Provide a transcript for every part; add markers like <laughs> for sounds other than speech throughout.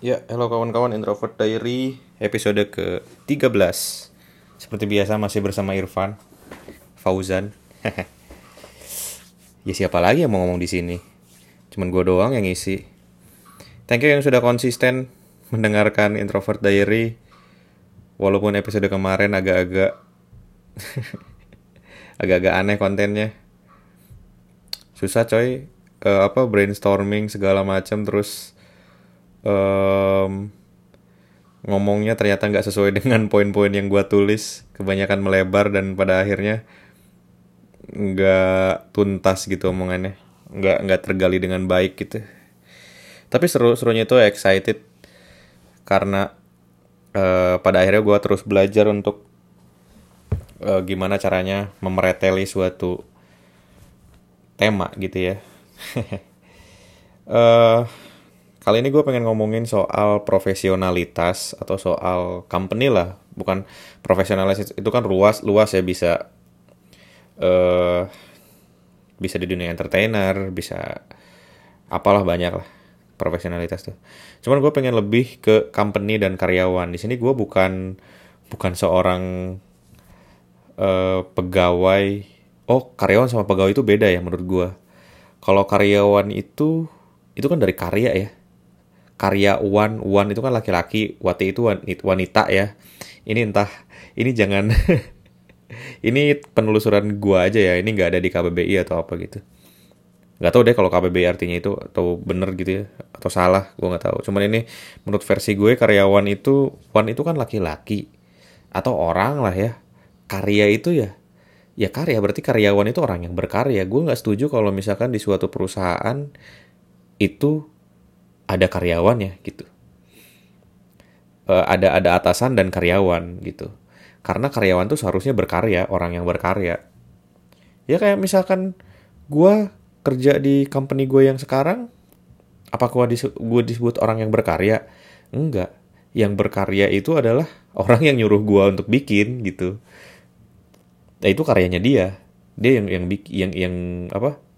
Ya, halo kawan-kawan Introvert Diary episode ke-13 Seperti biasa masih bersama Irfan Fauzan. <laughs> Ya siapa lagi yang mau ngomong di sini? Cuman gue doang yang ngisi. Thank you yang sudah konsisten mendengarkan Introvert Diary. Walaupun episode kemarin agak-agak <laughs> Agak-agak aneh kontennya. Susah coy. Uh, Apa brainstorming segala macam terus um, ngomongnya ternyata nggak sesuai <laughs> dengan poin-poin yang gue tulis kebanyakan melebar dan pada akhirnya nggak tuntas gitu omongannya. Nggak nggak tergali dengan baik gitu. Tapi seru serunya itu excited karena uh, pada akhirnya gue terus belajar untuk uh, gimana caranya memereteli suatu tema gitu ya. Uh, <laughs> Kali ini gue pengen ngomongin soal profesionalitas atau soal company lah, bukan profesionalitas itu kan luas luas ya bisa uh, bisa di dunia entertainer, bisa apalah banyak lah profesionalitas tuh. Cuman gue pengen lebih ke company dan karyawan. Di sini gue bukan bukan seorang uh, pegawai. Oh karyawan sama pegawai itu beda ya menurut gue. Kalau karyawan itu itu kan dari karya ya karya Wan Wan itu kan laki-laki Wati itu wanita ya. Ini entah ini jangan <laughs> ini penelusuran gua aja ya ini nggak ada di KBBI atau apa gitu. Nggak tahu deh kalau KBBI artinya itu atau bener gitu ya atau salah gua nggak tahu. Cuman ini menurut versi gue karyawan itu Wan itu kan laki-laki. Atau orang lah ya karya itu ya ya karya. Berarti karyawan itu orang yang berkarya. Gue nggak setuju kalau misalkan di suatu perusahaan itu ada karyawannya gitu. Uh, ada ada atasan dan karyawan gitu. Karena karyawan tuh seharusnya berkarya, orang yang berkarya. Ya kayak misalkan gue kerja di company gue yang sekarang, apakah gue disebut orang yang berkarya? Enggak. Yang berkarya itu adalah <laughs> orang yang nyuruh gue untuk bikin gitu. Nah itu karyanya dia. Dia yang yang yang yang apa?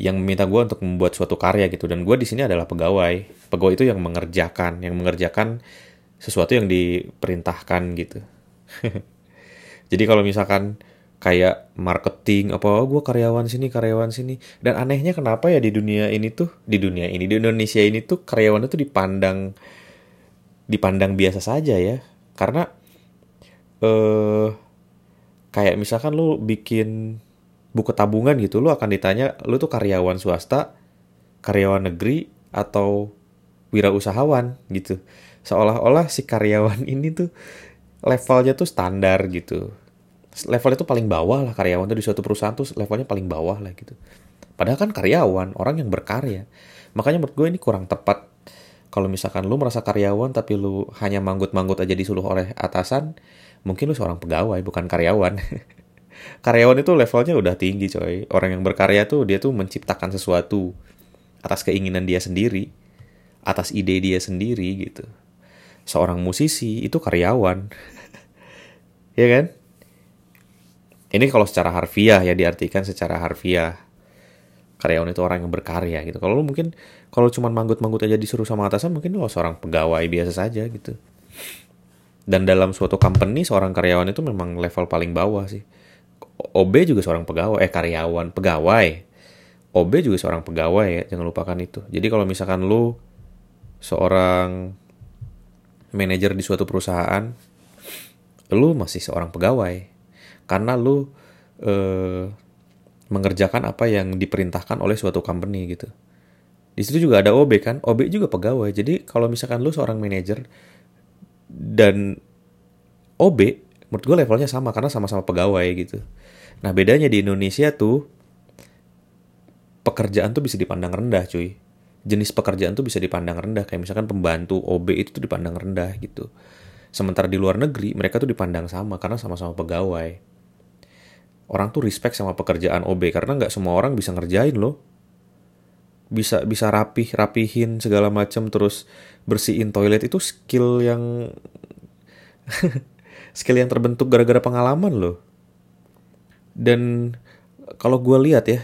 Yang meminta gue untuk membuat suatu karya gitu. Dan gue di sini adalah pegawai. Pegawai itu yang mengerjakan yang mengerjakan sesuatu yang diperintahkan gitu. <laughs> Jadi kalau misalkan kayak marketing apa oh, gue karyawan sini karyawan sini. Dan anehnya kenapa ya di dunia ini tuh di dunia ini di Indonesia ini tuh karyawan itu dipandang dipandang biasa saja ya. Karena eh kayak misalkan lu bikin buku tabungan gitu lu akan ditanya lu tuh karyawan swasta karyawan negeri atau wirausahawan? gitu. Seolah-olah si karyawan ini tuh levelnya tuh standar gitu. Levelnya tuh paling bawah lah karyawan tuh di suatu perusahaan tuh levelnya paling bawah lah gitu. Padahal kan karyawan orang yang berkarya. Makanya menurut gue ini kurang tepat. Kalau misalkan lu merasa karyawan tapi lu hanya manggut-manggut aja disuruh oleh atasan mungkin lu seorang pegawai bukan karyawan <laughs> karyawan itu levelnya udah tinggi coy. Orang yang berkarya tuh dia tuh menciptakan sesuatu atas keinginan dia sendiri atas ide dia sendiri gitu. Seorang musisi itu karyawan. <laughs> Ya kan? Ini kalau secara harfiah ya diartikan secara harfiah. Karyawan itu orang yang berkarya gitu. Kalau lu mungkin kalau cuma manggut-manggut aja disuruh sama atasan mungkin lo seorang pegawai biasa saja gitu. Dan dalam suatu company seorang karyawan itu memang level paling bawah sih OB juga seorang pegawai, eh karyawan, pegawai. OB juga seorang pegawai ya, jangan lupakan itu. Jadi kalau misalkan lu seorang manajer di suatu perusahaan, lu masih seorang pegawai. Karena lu eh, mengerjakan apa yang diperintahkan oleh suatu company gitu. Di situ juga ada OB kan, OB juga pegawai. Jadi kalau misalkan lu seorang manajer dan OB, menurut gue levelnya sama karena sama-sama pegawai gitu. Nah bedanya di Indonesia tuh pekerjaan tuh bisa dipandang rendah cuy. Jenis pekerjaan tuh bisa dipandang rendah kayak misalkan pembantu OB itu tuh dipandang rendah gitu. Sementara di luar negeri mereka tuh dipandang sama karena sama-sama pegawai. Orang tuh respect sama pekerjaan OB karena nggak semua orang bisa ngerjain loh. Bisa bisa rapih rapihin segala macam terus bersihin toilet itu skill yang <laughs> skill yang terbentuk gara-gara pengalaman loh dan kalau gue lihat ya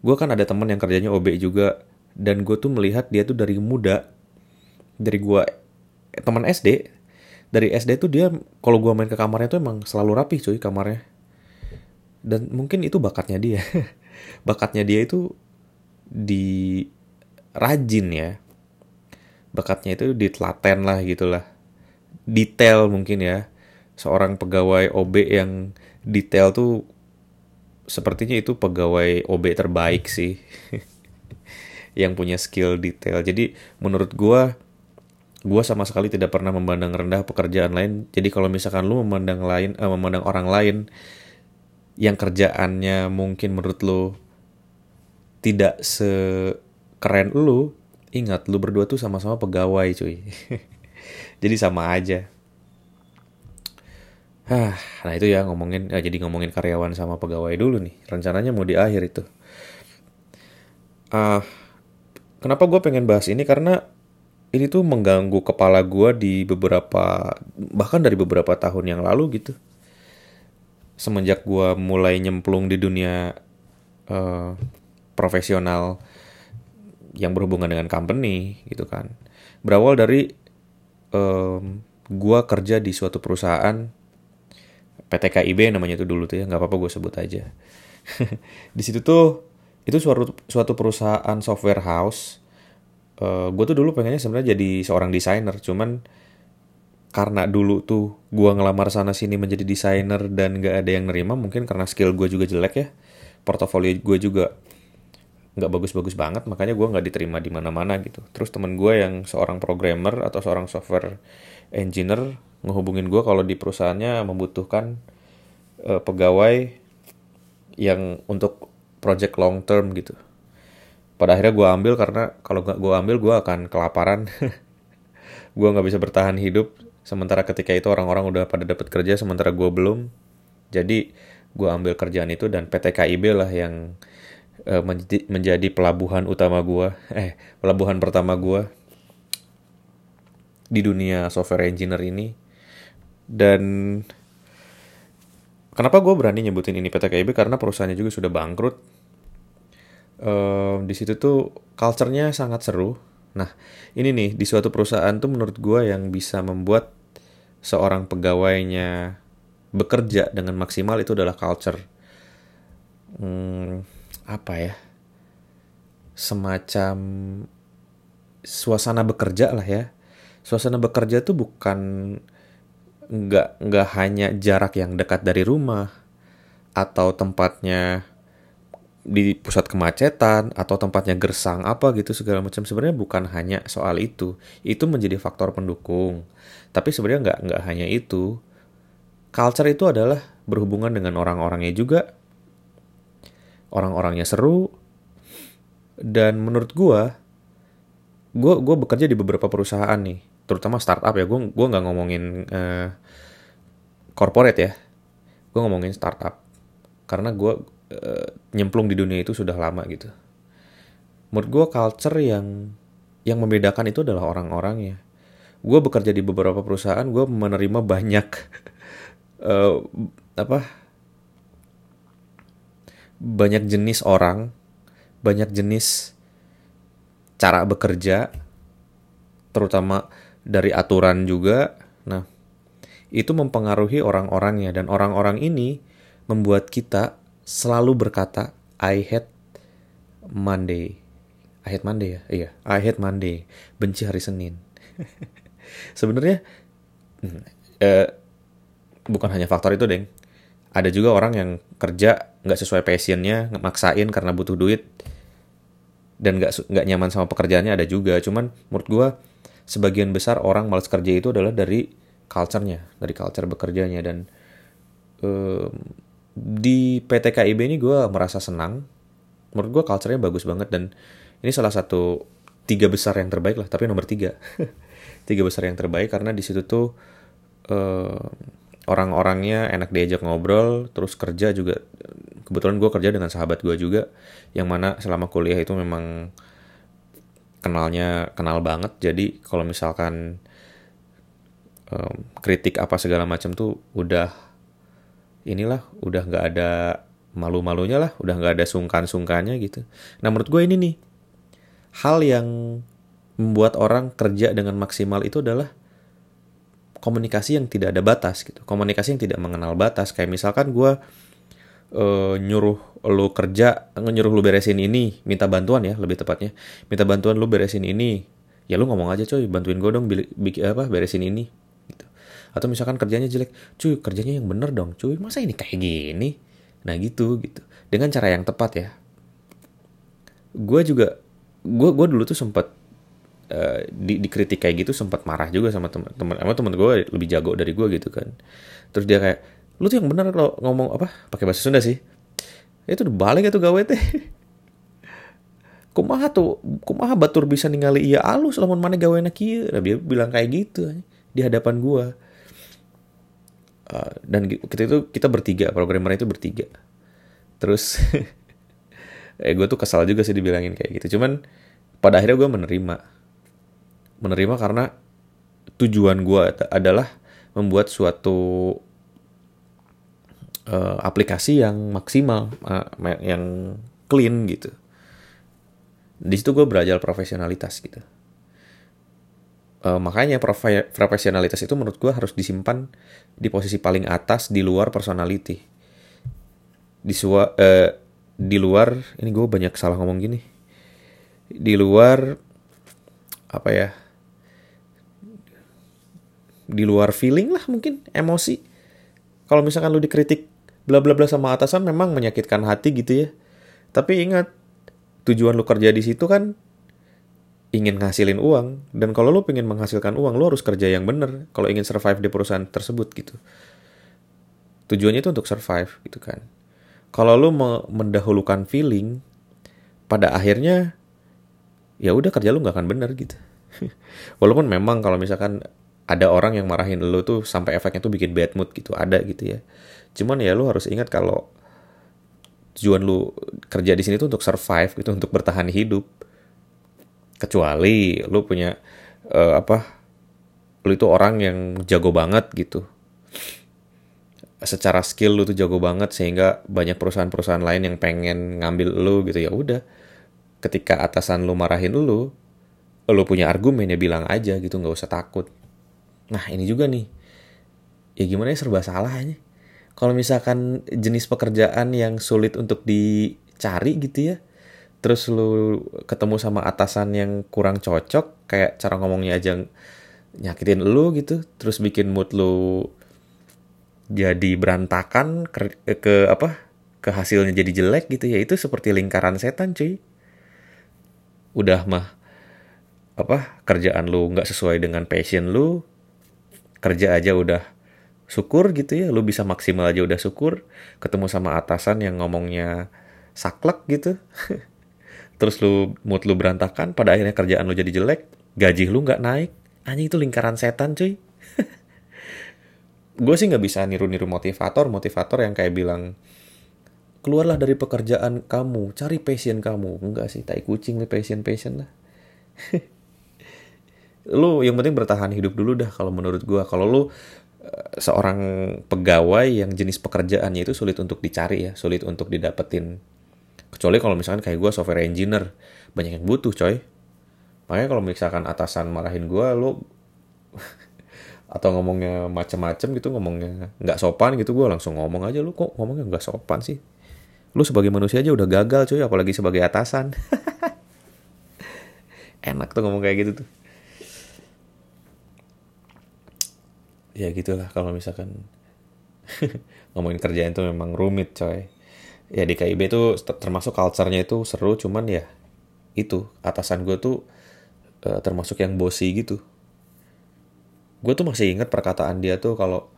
gue kan ada temen yang kerjanya OB juga dan gue tuh melihat dia tuh dari muda dari gue teman SD dari SD tuh dia kalau gue main ke kamarnya tuh emang selalu rapi cuy kamarnya. Dan mungkin itu bakatnya dia. <laughs> Bakatnya dia itu di rajin ya. Bakatnya itu ditelaten lah gitulah detail mungkin ya. Seorang pegawai OB yang detail tuh sepertinya itu pegawai OB terbaik sih. <laughs> Yang punya skill detail. Jadi menurut gua gua sama sekali tidak pernah memandang rendah pekerjaan lain. Jadi kalau misalkan lu memandang lain eh, memandang orang lain yang kerjaannya mungkin menurut lu tidak sekeren lu ingat lu berdua tuh sama-sama pegawai cuy. <laughs> Jadi sama aja Hah, nah itu ya ngomongin, ya jadi ngomongin karyawan sama pegawai dulu nih. Rencananya mau di akhir itu. Uh, kenapa gue pengen bahas ini? Karena ini tuh mengganggu kepala gue di beberapa, bahkan dari beberapa tahun yang lalu gitu. Semenjak gue mulai nyemplung di dunia uh, profesional yang berhubungan dengan company gitu kan. Berawal dari um, gue kerja di suatu perusahaan PT KIB namanya itu dulu tuh ya nggak apa-apa gue sebut aja. <laughs> Di situ tuh itu suatu suatu perusahaan software house uh, eh, gue tuh dulu pengennya sebenarnya jadi seorang desainer cuman karena dulu tuh gue ngelamar sana sini menjadi desainer dan gak ada yang nerima mungkin karena skill gue juga jelek ya portofolio gue juga nggak bagus-bagus banget makanya gue nggak diterima di mana-mana gitu. Terus temen gue yang seorang programmer atau seorang software engineer ngehubungin gue kalau di perusahaannya membutuhkan uh, pegawai yang untuk project long term gitu. Pada akhirnya gue ambil karena kalau nggak gue ambil gue akan kelaparan. <laughs> gue nggak bisa bertahan hidup. Sementara ketika itu orang-orang udah pada dapat kerja, sementara gue belum. Jadi gue ambil kerjaan itu dan PT KIB lah yang uh, menjadi, menjadi pelabuhan utama gue. <laughs> Eh, pelabuhan pertama gue di dunia software engineer ini dan kenapa gue berani nyebutin ini PT KIB karena perusahaannya juga sudah bangkrut. Uh, di situ tuh culture-nya sangat seru. Nah, ini nih di suatu perusahaan tuh menurut gue yang bisa membuat seorang pegawainya bekerja dengan maksimal itu adalah culture. Hmm, apa ya? Semacam suasana bekerja lah ya. Suasana bekerja tuh bukan nggak nggak hanya jarak yang dekat dari rumah atau tempatnya di pusat kemacetan atau tempatnya gersang apa gitu segala macam. Sebenarnya bukan hanya soal itu. Itu menjadi faktor pendukung. Tapi sebenarnya nggak nggak hanya itu. Culture itu adalah berhubungan dengan orang-orangnya juga. Orang-orangnya seru. Dan menurut gua gua gua bekerja di beberapa perusahaan nih terutama startup ya gue gue nggak ngomongin uh, corporate ya. Gue ngomongin startup. Karena gue uh, nyemplung di dunia itu sudah lama gitu. Menurut gue culture yang yang membedakan itu adalah orang-orangnya gue bekerja di beberapa perusahaan gue menerima banyak uh, <laughs> apa banyak jenis orang banyak jenis cara bekerja terutama dari aturan juga. Nah, itu mempengaruhi orang-orangnya dan orang-orang ini membuat kita selalu berkata I hate Monday. I hate Monday ya? Iya, I hate Monday. Benci hari Senin. <laughs> Sebenarnya hmm, eh, bukan hanya faktor itu, Deng. Ada juga orang yang kerja nggak sesuai passionnya, maksain karena butuh duit dan nggak nggak nyaman sama pekerjaannya ada juga. Cuman menurut gue sebagian besar orang malas kerja itu adalah dari culture-nya, dari culture bekerjanya dan um, di PT KIB ini gue merasa senang. Menurut gue culture-nya bagus banget dan ini salah satu tiga besar yang terbaik lah, tapi nomor tiga. <laughs> tiga besar yang terbaik karena di situ tuh uh, orang-orangnya enak diajak ngobrol, terus kerja juga. Kebetulan gue kerja dengan sahabat gue juga, yang mana selama kuliah itu memang kenalnya kenal banget. Jadi kalau misalkan um, kritik apa segala macam tuh udah inilah udah nggak ada malu-malunya lah udah nggak ada sungkan-sungkannya gitu. Nah menurut gue ini nih hal yang membuat orang kerja dengan maksimal itu adalah komunikasi yang tidak ada batas gitu. Komunikasi yang tidak mengenal batas. Kayak misalkan gue uh, nyuruh lu kerja nyuruh lu beresin ini minta bantuan ya lebih tepatnya. Minta bantuan lu beresin ini ya lu ngomong aja coy bantuin gue dong bikin apa beresin ini gitu. Atau misalkan kerjanya jelek cuy kerjanya yang bener dong cuy masa ini kayak gini? Nah gitu gitu. Dengan cara yang tepat ya. Gue juga gue gue dulu tuh sempat uh, di, dikritik kayak gitu sempat marah juga sama teman-teman sama teman gue lebih jago dari gue gitu kan. Terus dia kayak lu tuh yang benar lo ngomong apa pakai bahasa Sunda sih. Itu udah balik itu gawe teh. Kumaha tuh kumaha batur bisa ningali iya alus lamun mana gawe nak nah, dia bilang kayak gitu di hadapan gua. Uh, dan kita itu kita bertiga programmer itu bertiga. Terus <laughs> eh gue tuh kesal juga sih dibilangin kayak gitu. Cuman pada akhirnya gue menerima. Menerima karena tujuan gue adalah membuat suatu uh, aplikasi yang maksimal, uh, yang clean gitu. Di situ gue belajar profesionalitas gitu. Uh, makanya profe profesionalitas itu menurut gue harus disimpan di posisi paling atas di luar personality. Di, sua, uh, di luar, ini gue banyak salah ngomong gini. Di luar, apa ya, di luar feeling lah mungkin, emosi. Kalau misalkan lu dikritik bla bla bla sama atasan memang menyakitkan hati gitu ya. Tapi ingat, tujuan lu kerja di situ kan ingin ngasilin uang. Dan kalau lu pengen menghasilkan uang lu harus kerja yang bener. Kalau ingin survive di perusahaan tersebut gitu. Tujuannya itu untuk survive gitu kan. Kalau lu mendahulukan feeling pada akhirnya ya udah kerja lu nggak akan bener gitu. <laughs> Walaupun memang kalau misalkan ada orang yang marahin lu tuh sampai efeknya tuh bikin bad mood gitu ada gitu ya Cuman ya lu harus ingat kalau tujuan lu kerja di sini tuh untuk survive gitu, untuk bertahan hidup. Kecuali lu punya uh, apa? Lu itu orang yang jago banget gitu. Secara skill lu tuh jago banget sehingga banyak perusahaan-perusahaan lain yang pengen ngambil lu gitu ya udah. Ketika atasan lu marahin lu, lu punya argumen ya bilang aja gitu nggak usah takut. Nah ini juga nih, ya gimana ya serba salah aja kalau misalkan jenis pekerjaan yang sulit untuk dicari gitu ya terus lu ketemu sama atasan yang kurang cocok kayak cara ngomongnya aja nyakitin lu gitu terus bikin mood lu jadi berantakan ke, ke apa ke hasilnya jadi jelek gitu ya itu seperti lingkaran setan cuy. Udah mah apa kerjaan lu nggak sesuai dengan passion lu kerja aja udah syukur gitu ya lu bisa maksimal aja udah syukur ketemu sama atasan yang ngomongnya saklek gitu. <laughs> Terus lu mood lu berantakan pada akhirnya kerjaan lu jadi jelek gaji lu nggak naik. Hanya itu lingkaran setan cuy. <laughs> Gue sih nggak bisa niru-niru motivator motivator yang kayak bilang keluarlah dari pekerjaan kamu cari passion kamu. Enggak sih tai kucing nih passion passion lah. <laughs> Lu yang penting bertahan hidup dulu dah kalau menurut gue kalau lu seorang pegawai yang jenis pekerjaannya itu sulit untuk dicari ya, sulit untuk didapetin. Kecuali kalau misalkan kayak gue software engineer, banyak yang butuh coy. Makanya kalau misalkan atasan marahin gue, lo <laughs> atau ngomongnya macem-macem gitu, ngomongnya nggak sopan gitu, gue langsung ngomong aja lo kok ngomongnya nggak sopan sih. Lu sebagai manusia aja udah gagal coy, apalagi sebagai atasan. <laughs> Enak tuh ngomong kayak gitu tuh. Ya gitulah kalau misalkan <laughs> ngomongin kerjaan itu memang rumit coy. Ya di KIB itu termasuk culture-nya itu seru cuman ya itu atasan gue tuh uh, termasuk yang bosi gitu. Gue tuh masih inget perkataan dia tuh kalau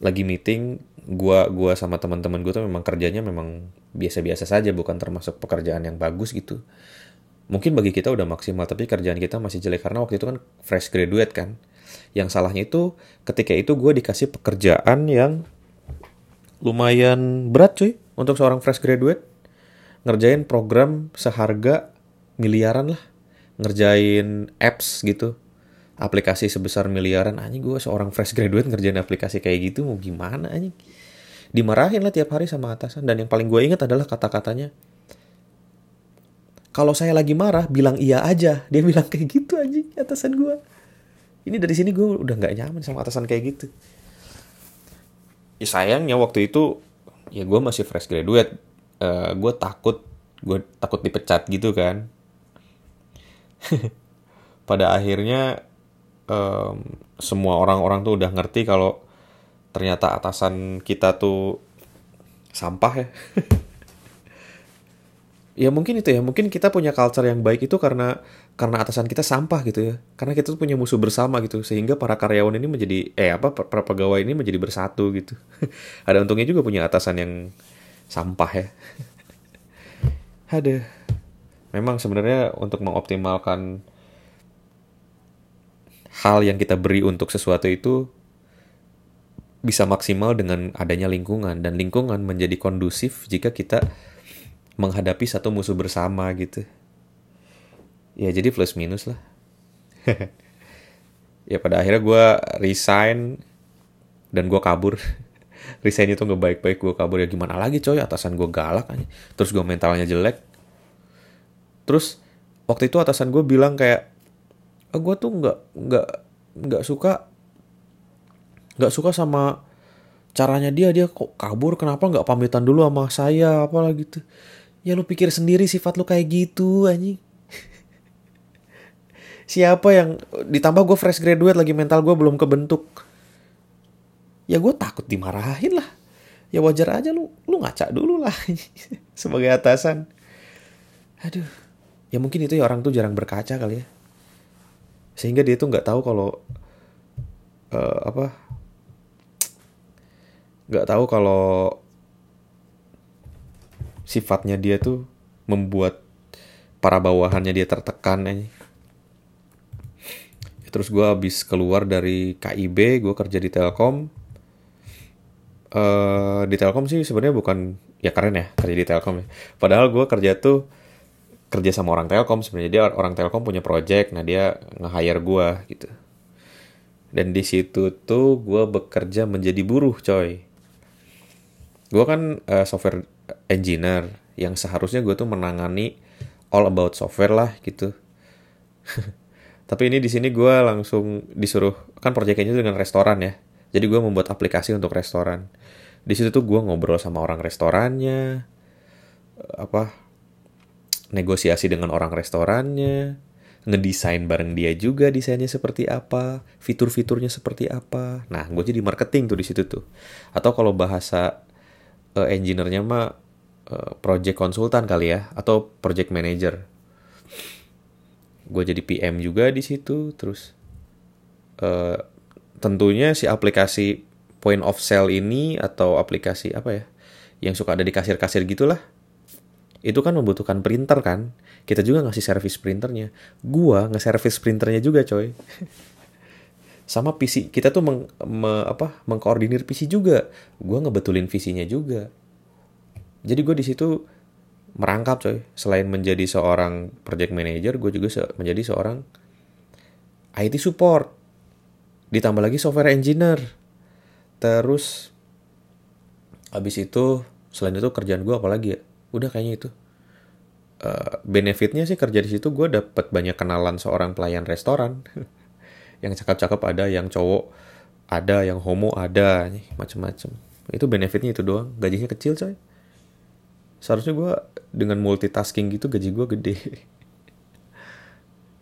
lagi meeting gue gua sama teman-teman gue tuh memang kerjanya memang biasa-biasa saja bukan termasuk pekerjaan yang bagus gitu. Mungkin bagi kita udah maksimal tapi kerjaan kita masih jelek karena waktu itu kan fresh graduate kan yang salahnya itu ketika itu gue dikasih pekerjaan yang lumayan berat cuy untuk seorang fresh graduate. Ngerjain program seharga miliaran lah. Ngerjain apps gitu. Aplikasi sebesar miliaran. Anjing gue seorang fresh graduate ngerjain aplikasi kayak gitu mau gimana anjing. Dimarahin lah tiap hari sama atasan. Dan yang paling gue ingat adalah kata-katanya. kalau saya lagi marah bilang iya aja dia bilang kayak gitu anjing atasan gue ini dari sini gue udah nggak nyaman sama atasan kayak gitu. Ya sayangnya waktu itu ya gue masih fresh graduate. Uh, gue takut gue takut dipecat gitu kan. <laughs> Pada akhirnya um, semua orang-orang tuh udah ngerti kalau ternyata atasan kita tuh sampah ya <laughs> ya mungkin itu ya. Mungkin kita punya culture yang baik itu karena karena atasan kita sampah gitu ya. Karena kita tuh punya musuh bersama gitu. Sehingga para karyawan ini menjadi eh apa para pegawai ini menjadi bersatu gitu. <laughs> Ada untungnya juga punya atasan yang sampah ya. <laughs> Ada. Memang sebenarnya untuk mengoptimalkan hal yang kita beri untuk sesuatu itu bisa maksimal dengan adanya lingkungan. Dan lingkungan menjadi kondusif jika kita menghadapi satu musuh bersama gitu. Ya jadi plus minus lah. <laughs> ya pada akhirnya gue resign dan gue kabur. <laughs> resign itu nggak baik-baik gue kabur ya gimana lagi coy atasan gue galak aja. Terus gue mentalnya jelek. Terus waktu itu atasan gue bilang kayak, oh, ah, gue tuh nggak nggak nggak suka nggak suka sama caranya dia dia kok kabur kenapa nggak pamitan dulu sama saya apalah gitu Ya lu pikir sendiri sifat lu kayak gitu anjing. <laughs> Siapa yang ditambah gue fresh graduate lagi mental gue belum kebentuk. Ya gue takut dimarahin lah. Ya wajar aja lu lu ngaca dulu lah <laughs> sebagai atasan. Aduh. Ya mungkin itu ya orang tuh jarang berkaca kali ya. Sehingga dia tuh nggak tahu kalau uh, apa nggak tahu kalau sifatnya dia tuh membuat para bawahannya dia tertekan aja. Terus gue habis keluar dari KIB, gue kerja di Telkom. Uh, di Telkom sih sebenarnya bukan ya keren ya kerja di Telkom ya. Padahal gue kerja tuh kerja sama orang Telkom sebenarnya dia orang Telkom punya project, nah dia nge-hire gue gitu. Dan di situ tuh gue bekerja menjadi buruh coy. Gue kan uh, software engineer yang seharusnya gue tuh menangani all about software lah gitu. <laughs> Tapi ini di sini gue langsung disuruh kan proyeknya dengan restoran ya. Jadi gue membuat aplikasi untuk restoran. Di situ tuh gue ngobrol sama orang restorannya, apa negosiasi dengan orang restorannya, ngedesain bareng dia juga desainnya seperti apa, fitur-fiturnya seperti apa. Nah, gue jadi marketing tuh di situ tuh. Atau kalau bahasa uh, engineer-nya mah uh, project konsultan kali ya atau project manager. Gue jadi PM juga di situ, terus uh, tentunya si aplikasi point of sale ini atau aplikasi apa ya yang suka ada di kasir-kasir gitulah itu kan membutuhkan printer kan? Kita juga ngasih servis printernya. Gua nge-service printernya juga coy. Sama PC kita tuh meng, me, apa mengkoordinir PC juga. Gue ngebetulin visinya juga jadi gue di situ merangkap coy. Selain menjadi seorang project manager gue juga se menjadi seorang IT support. Ditambah lagi software engineer. Terus habis itu selain itu kerjaan gue apalagi ya? Udah kayaknya itu. Uh, benefitnya sih kerja di situ gue dapet banyak kenalan seorang pelayan restoran. <laughs> Yang cakep-cakep ada yang cowok ada yang homo ada macem-macem. Itu benefitnya itu doang. Gajinya kecil coy seharusnya gue dengan multitasking gitu gaji gue gede. <laughs>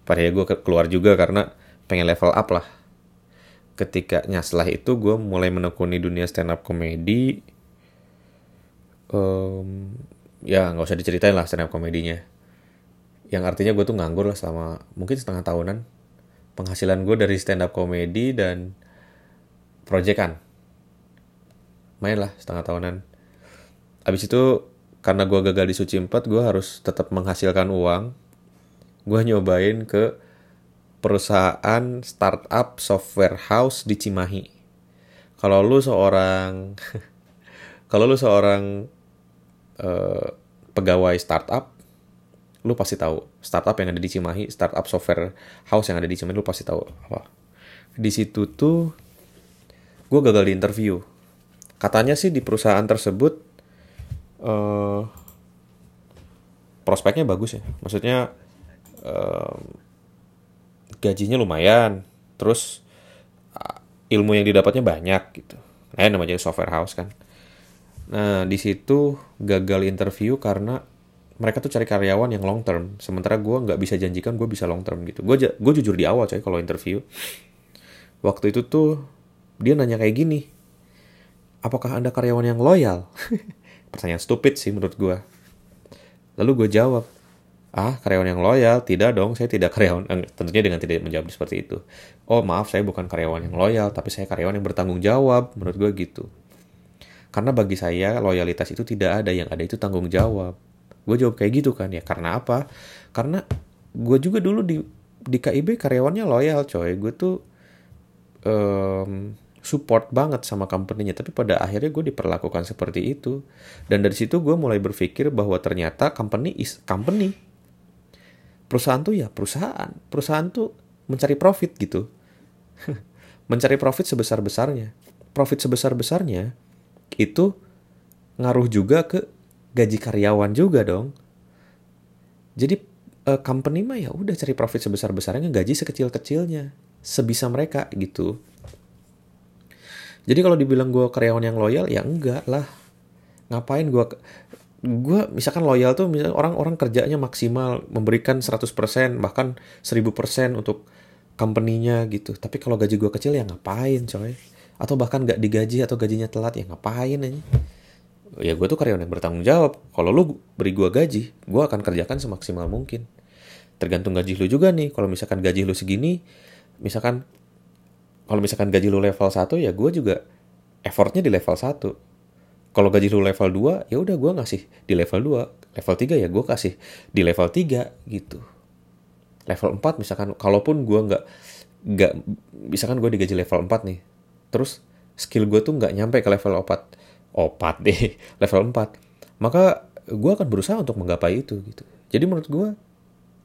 Pada ya gue keluar juga karena pengen level up lah. Ketika setelah itu gue mulai menekuni dunia stand up comedy um, ya nggak usah diceritain lah stand up komedinya. Yang artinya gue tuh nganggur lah selama mungkin setengah tahunan. Penghasilan gue dari stand up comedy dan proyekan. Main lah setengah tahunan. Abis itu karena gue gagal di Suci 4 gue harus tetap menghasilkan uang gue nyobain ke perusahaan startup software house di Cimahi kalau lu seorang <laughs> kalau lu seorang uh, pegawai startup lu pasti tahu startup yang ada di Cimahi, startup software house yang ada di Cimahi lu pasti tahu apa. Di situ tuh gue gagal di interview. Katanya sih di perusahaan tersebut uh, prospeknya bagus ya. Maksudnya um, gajinya lumayan terus uh, ilmu yang didapatnya banyak gitu. Nah namanya software house kan. Nah di situ gagal interview karena mereka tuh cari karyawan yang long term. Sementara gue nggak bisa janjikan gue bisa long term gitu. Gue gue jujur di awal coy kalau interview waktu itu tuh dia nanya kayak gini apakah anda karyawan yang loyal <laughs> pertanyaan stupid sih menurut gue lalu gue jawab ah karyawan yang loyal? Tidak dong saya tidak karyawan. Eh, tentunya dengan tidak menjawab seperti itu. Oh maaf saya bukan karyawan yang loyal tapi saya karyawan yang bertanggung jawab. Menurut gue gitu. Karena bagi saya loyalitas itu tidak ada yang ada itu tanggung jawab. Gue jawab kayak gitu kan ya karena apa? Karena gue juga dulu di di KIB karyawannya loyal coy. Gue tuh um, support banget sama company-nya. Tapi pada akhirnya gue diperlakukan seperti itu. Dan dari situ gue mulai berpikir bahwa ternyata company is company. Perusahaan tuh ya perusahaan. Perusahaan tuh mencari profit gitu. <laughs> Mencari profit sebesar besarnya profit sebesar besarnya itu ngaruh juga ke gaji karyawan juga dong. Jadi uh, company mah ya udah cari profit sebesar besarnya gaji sekecil kecilnya sebisa mereka gitu. Jadi kalau dibilang gue karyawan yang loyal ya enggak lah. Ngapain gue gue misalkan loyal tuh misalkan orang-orang kerjanya maksimal memberikan 100% bahkan 1000% untuk company-nya gitu. Tapi kalau gaji gue kecil ya ngapain coy? Atau bahkan gak digaji atau gajinya telat ya ngapain aja ya gue tuh karyawan yang bertanggung jawab kalau lu beri gue gaji gue akan kerjakan semaksimal mungkin tergantung gaji lu juga nih kalau misalkan gaji lu segini misalkan kalau misalkan gaji lu level 1 ya gue juga effortnya di level 1 kalau gaji lu level 2 ya udah gue ngasih di level 2 level 3 ya gue kasih di level 3 gitu. Level 4 misalkan kalaupun gue nggak nggak misalkan gue digaji level 4 nih terus skill gue tuh nggak nyampe ke level 4 opat <laughs> deh level 4 maka gue akan berusaha untuk menggapai itu gitu. Jadi menurut gue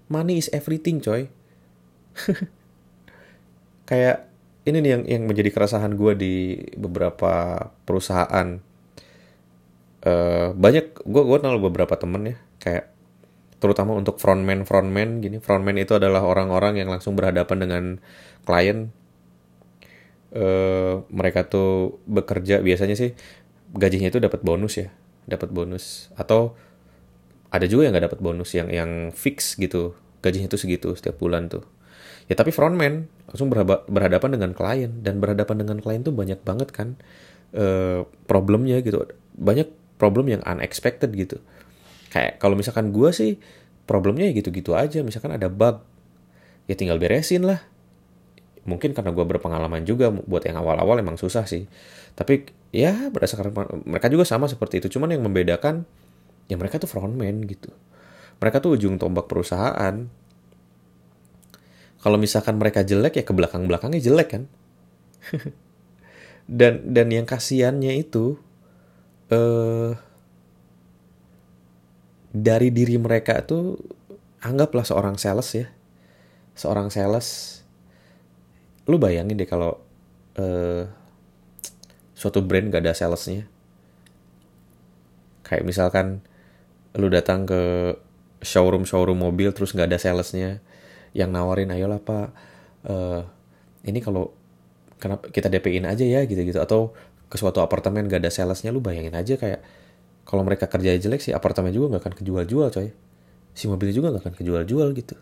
money is everything coy. <laughs> Kayak ini nih yang yang menjadi keresahan gue di beberapa perusahaan. Uh, banyak gue gue kenal beberapa temen ya kayak terutama untuk frontman frontman gini. Frontman itu adalah orang-orang yang langsung berhadapan dengan klien. Uh, mereka tuh bekerja biasanya sih gajinya itu dapat bonus ya dapat bonus. Atau ada juga yang nggak dapat bonus yang yang fix gitu gajinya itu segitu setiap bulan tuh ya tapi frontman langsung berhadapan dengan klien. Dan berhadapan dengan klien tuh banyak banget kan uh, problemnya gitu. Banyak problem yang unexpected gitu. Kayak kalau misalkan gue sih problemnya ya gitu-gitu aja. Misalkan ada bug ya tinggal beresin lah. Mungkin karena gue berpengalaman juga buat yang awal-awal emang susah sih. Tapi ya berdasarkan mereka juga sama seperti itu. Cuman yang membedakan ya mereka tuh frontman gitu. Mereka tuh ujung tombak perusahaan kalau misalkan mereka jelek ya ke belakang belakangnya jelek kan? <laughs> Dan dan yang kasihannya itu eh dari diri mereka tuh anggaplah seorang sales ya. Seorang sales lu bayangin deh kalau uh, suatu brand gak ada salesnya. Kayak misalkan lu datang ke showroom showroom mobil terus gak ada salesnya yang nawarin ayolah pak uh, ini kalau kenapa kita DP-in aja ya gitu-gitu atau ke suatu apartemen gak ada salesnya lu bayangin aja kayak kalau mereka kerja jelek sih apartemen juga gak akan kejual-jual coy si mobil juga gak akan kejual-jual gitu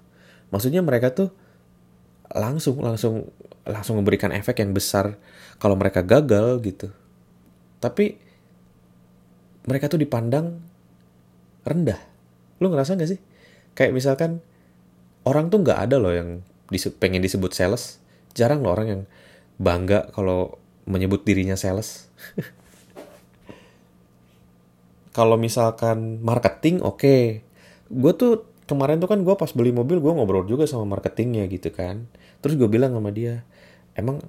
maksudnya mereka tuh langsung langsung langsung memberikan efek yang besar kalau mereka gagal gitu. Tapi mereka tuh dipandang rendah. Lu ngerasa gak sih? Kayak misalkan orang tuh nggak ada loh yang dise pengen disebut sales. Jarang loh orang yang bangga kalau menyebut dirinya sales. <laughs> kalau misalkan marketing oke. Okay. Gue tuh kemarin tuh kan gue pas beli mobil gue ngobrol juga sama marketingnya gitu kan. Terus gue bilang sama dia, emang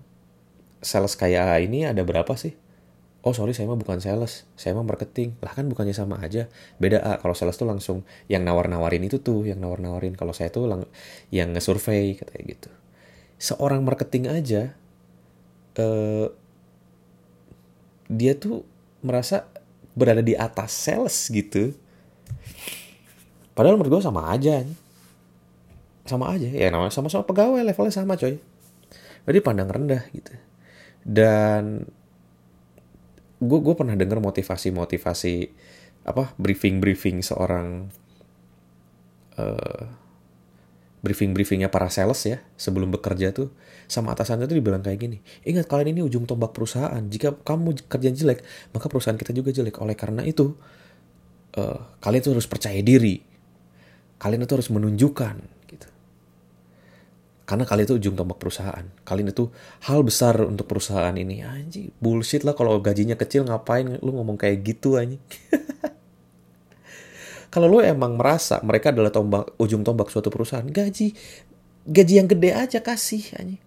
sales kayak ini ada berapa sih? Oh sorry saya mah bukan sales, saya mah marketing. Lah kan bukannya sama aja. Beda ah, kalau sales tuh langsung yang nawar-nawarin itu tuh, yang nawar-nawarin. Kalau saya tuh lang yang nge-survey katanya gitu. Seorang marketing aja eh dia tuh merasa berada di atas sales gitu. padahal menurut gue sama aja sama aja ya namanya sama-sama pegawai levelnya sama coy jadi pandang rendah gitu dan gue gue pernah dengar motivasi motivasi apa briefing briefing seorang uh, briefing briefingnya para sales ya sebelum bekerja tuh sama atasannya tuh dibilang kayak gini ingat kalian ini ujung tombak perusahaan jika kamu kerja jelek maka perusahaan kita juga jelek. Oleh karena itu uh, kalian tuh harus percaya diri. Kalian itu harus menunjukkan karena kalian itu ujung tombak perusahaan. Kalian itu hal besar untuk perusahaan ini. Anjing bullshit lah kalau gajinya kecil ngapain lu ngomong kayak gitu anjing <laughs> kalau lu emang merasa mereka adalah tombak ujung tombak suatu perusahaan gaji gaji yang gede aja kasih anjing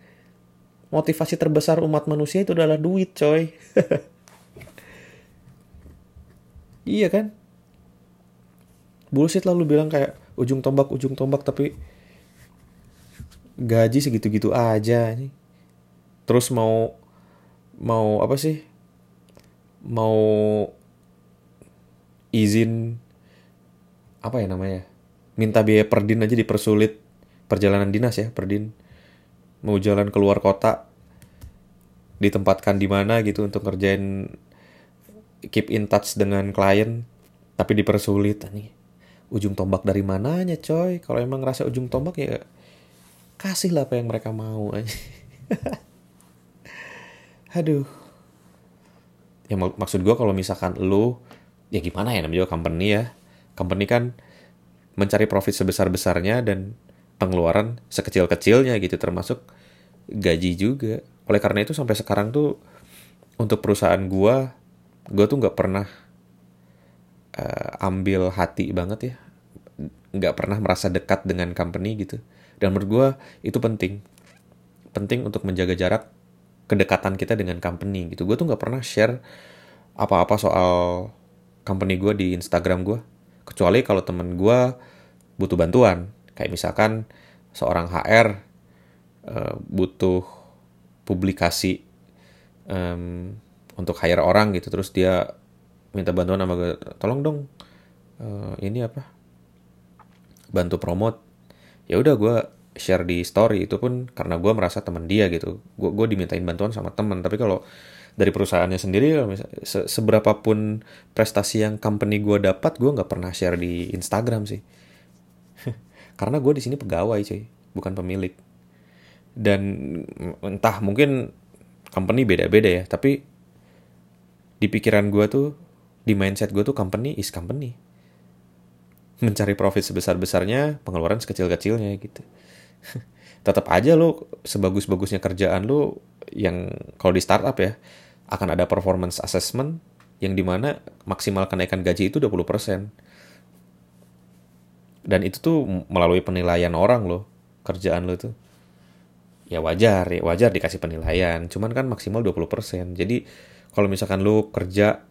motivasi terbesar umat manusia itu adalah duit coy. <laughs> Iya kan? Bullshit lah lu bilang kayak ujung tombak ujung tombak tapi gaji segitu-gitu aja nih terus mau mau apa sih? Mau izin apa ya namanya? Minta biaya perdin aja dipersulit. Perjalanan dinas ya perdin mau jalan keluar kota ditempatkan di mana gitu untuk ngerjain keep in touch dengan klien tapi dipersulit nih ujung tombak dari mananya coy? Kalau emang ngerasa ujung tombak ya kasih lah apa yang mereka mau aja <laughs> aduh. Ya mak maksud gue kalau misalkan lu ya gimana ya namanya juga company ya. Company kan mencari profit sebesar besarnya dan pengeluaran sekecil kecilnya gitu termasuk gaji juga. Oleh karena itu sampai sekarang tuh untuk perusahaan gue gue tuh nggak pernah uh, ambil hati banget ya. Nggak pernah merasa dekat dengan company gitu dan menurut gue itu penting. Penting untuk menjaga jarak kedekatan kita dengan company gitu. Gue tuh nggak pernah share apa-apa soal company gue di Instagram gue kecuali kalau temen gue butuh bantuan. Kayak misalkan seorang HR eh, butuh publikasi um, untuk hire orang gitu. Terus dia minta bantuan sama gue tolong dong uh, ini apa? Bantu promote ya udah gue share di story itu pun karena gue merasa teman dia gitu. Gue gue dimintain bantuan sama teman tapi kalau dari perusahaannya sendiri se seberapa pun prestasi yang company gue dapat gue nggak pernah share di Instagram sih. <laughs> Karena gue di sini pegawai cuy bukan pemilik. Dan entah mungkin company beda-beda ya tapi di pikiran gue tuh di mindset gue tuh company is company mencari profit sebesar-besarnya pengeluaran sekecil-kecilnya gitu <laughs> tetap aja lo sebagus-bagusnya kerjaan lo yang kalau di startup ya akan ada performance assessment yang di mana maksimal kenaikan gaji itu 20%. Dan itu tuh melalui penilaian orang loh, kerjaan lo tuh. Ya wajar, ya wajar dikasih penilaian, cuman kan maksimal 20%. Jadi kalau misalkan lo kerja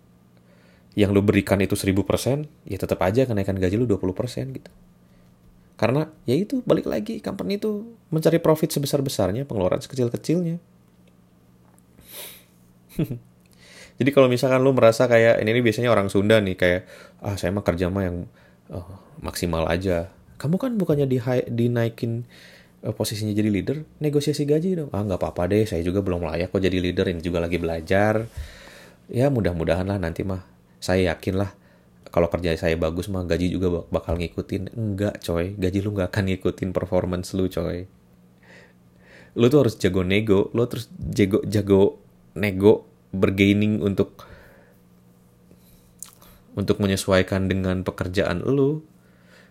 yang lu berikan itu 1000%, ya tetap aja kenaikan gaji lu 20% gitu. Karena ya itu balik lagi company itu mencari profit sebesar-besarnya, pengeluaran sekecil-kecilnya. <laughs> Jadi kalau misalkan lu merasa kayak ini, ini biasanya orang Sunda nih kayak ah saya mah kerja mah yang oh, maksimal aja. Kamu kan bukannya di dinaikin uh, posisinya jadi leader, negosiasi gaji dong. Ah nggak apa-apa deh, saya juga belum layak kok jadi leader, ini juga lagi belajar. Ya mudah-mudahan lah nanti mah saya yakin lah kalau kerja saya bagus mah gaji juga bakal ngikutin. Enggak coy. Gaji lu nggak akan ngikutin performance lu coy. Lu tuh harus jago nego lu terus jago jago nego bergaining untuk untuk menyesuaikan dengan pekerjaan lu.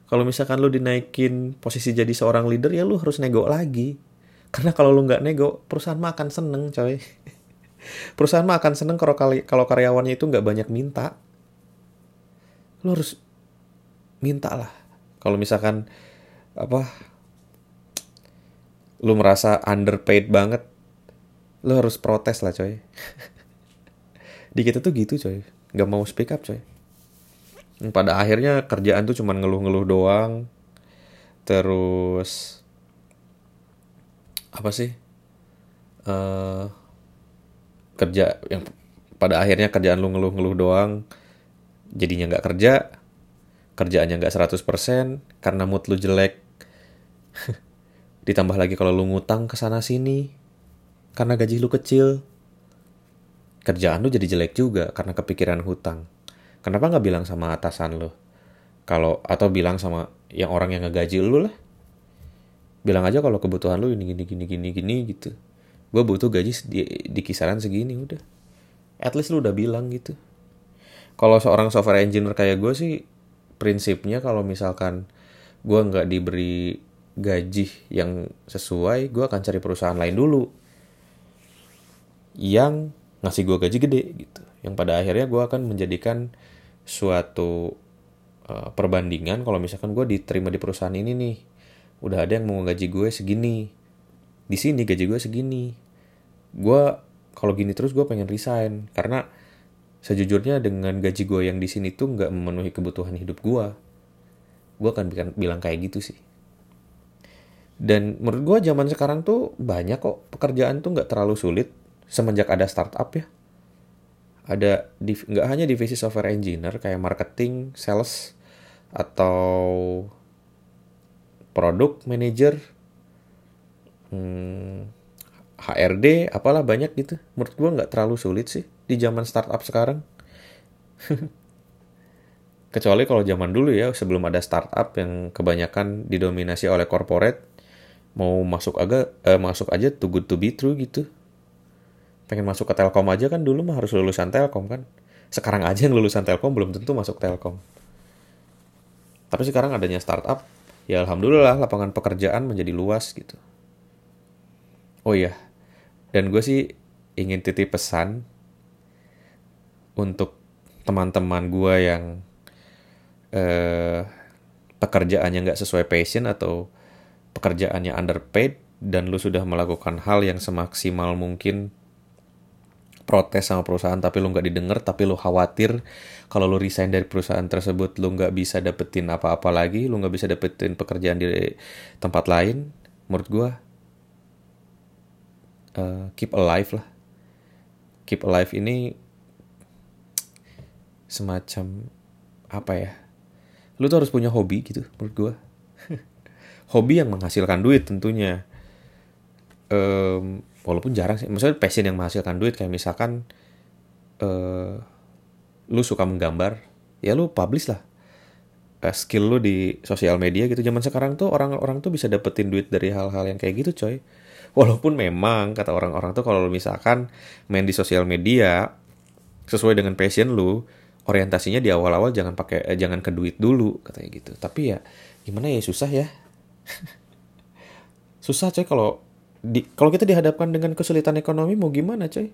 Kalau misalkan lu dinaikin posisi jadi seorang leader ya lu harus nego lagi. Karena kalau lu nggak nego perusahaan mah akan seneng coy perusahaan mah akan seneng kalau karyawannya itu nggak banyak minta. Lo harus minta lah. Kalau misalkan apa lu merasa underpaid banget lo harus protes lah coy. <laughs> Di kita tuh gitu coy. Nggak mau speak up coy. Pada akhirnya kerjaan tuh cuman ngeluh-ngeluh doang. Terus apa sih? Uh, kerja yang pada akhirnya kerjaan lu ngeluh-ngeluh doang jadinya nggak kerja kerjaannya nggak 100% karena mood lu jelek. <laughs> Ditambah lagi kalau lu ngutang ke sana sini karena gaji lu kecil. Kerjaan lu jadi jelek juga karena kepikiran hutang. Kenapa nggak bilang sama atasan lu? Kalau atau bilang sama yang orang yang ngegaji lu lah. Bilang aja kalau kebutuhan lu ini gini gini gini gini gitu. Gue butuh gaji di, di kisaran segini udah. At least lu udah bilang gitu. Kalau seorang software engineer kayak gue sih prinsipnya kalau misalkan gue nggak diberi gaji yang sesuai, gue akan cari perusahaan lain dulu yang ngasih gue gaji gede gitu. Yang pada akhirnya gue akan menjadikan suatu uh, perbandingan kalau misalkan gue diterima di perusahaan ini nih, udah ada yang mau gaji gue segini, di sini gaji gue segini, gue kalau gini terus gue pengen resign. Karena sejujurnya dengan gaji gue yang di sini tuh nggak memenuhi kebutuhan hidup gue gue akan bilang, kayak gitu sih. Dan menurut gue zaman sekarang tuh banyak kok pekerjaan tuh nggak terlalu sulit semenjak ada startup ya. Ada nggak hanya divisi software engineer kayak marketing sales atau produk manager hmm, HRD apalah banyak gitu. Menurut gue nggak terlalu sulit sih di zaman startup sekarang. <laughs> Kecuali kalau zaman dulu ya sebelum ada startup yang kebanyakan didominasi oleh corporate mau masuk agak eh, masuk aja too good to be true gitu. Pengen masuk ke telkom aja kan dulu mah harus lulusan telkom kan. Sekarang aja yang lulusan telkom belum tentu masuk telkom. Tapi sekarang adanya startup ya alhamdulillah lapangan pekerjaan menjadi luas gitu oh iya. Dan gue sih ingin titip pesan untuk teman-teman gue yang eh, pekerjaannya nggak sesuai passion atau pekerjaannya underpaid dan lu sudah melakukan hal yang semaksimal mungkin protes sama perusahaan tapi lu nggak didengar tapi lu khawatir kalau lu resign dari perusahaan tersebut lu nggak bisa dapetin apa-apa lagi lu nggak bisa dapetin pekerjaan di tempat lain menurut gue uh, keep alive lah. Keep alive ini semacam apa ya? Lu tuh harus punya hobi gitu menurut gue <laughs> hobi yang menghasilkan duit tentunya. Um, walaupun jarang sih maksudnya passion yang menghasilkan duit kayak misalkan uh, lu suka menggambar ya lu publish lah uh, skill lu di sosial media gitu. Zaman sekarang tuh orang-orang tuh bisa dapetin duit dari hal-hal yang kayak gitu coy Walaupun memang kata orang-orang tuh kalau misalkan main di sosial media sesuai dengan passion lu, orientasinya di awal-awal jangan pakai eh, jangan ke duit dulu katanya gitu. Tapi ya gimana ya susah ya. <laughs> susah coy kalau di kalau kita dihadapkan dengan kesulitan ekonomi mau gimana coy?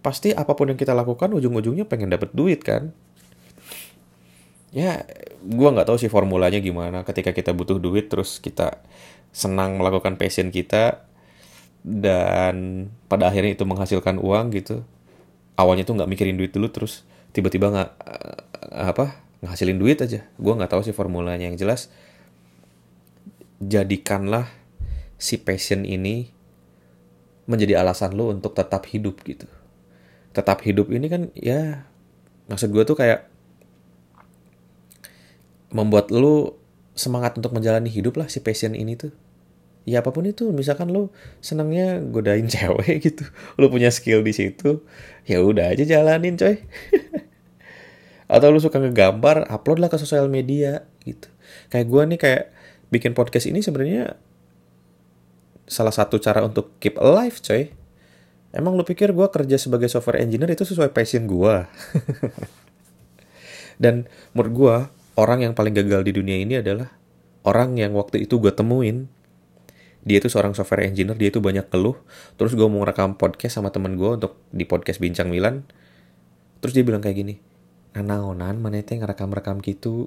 Pasti apa pun yang kita lakukan ujung-ujungnya pengen dapet duit kan? Ya, gua nggak tahu sih formulanya gimana. Ketika kita butuh duit, terus kita senang melakukan passion kita, dan pada akhirnya itu menghasilkan uang gitu. Awalnya tuh nggak mikirin duit dulu terus tiba-tiba nggak uh, apa ngasilin duit aja. Gue nggak tahu sih formulanya. Yang jelas jadikanlah si passion ini menjadi alasan lo untuk tetap hidup gitu. Tetap hidup ini kan ya maksud gue tuh kayak membuat lo semangat untuk menjalani hidup lah si passion ini tuh ya apa pun itu misalkan lo senangnya godain <laughs> cewek gitu lo punya skill di situ ya udah aja jalanin coy. <laughs> Atau lo suka ngegambar upload lah ke sosial media gitu. Kayak gue nih kayak bikin podcast ini sebenarnya salah satu cara untuk keep alive coy. Emang lo pikir gue kerja sebagai software engineer itu sesuai passion gue <laughs> dan menurut gue orang yang paling gagal di dunia ini adalah orang yang waktu itu gue temuin dia itu seorang software engineer dia itu banyak keluh. Terus gue mau rekam podcast sama temen gue untuk di podcast bincang Milan. Terus dia bilang kayak gini nanaonan mana itu ngerekam rekam gitu?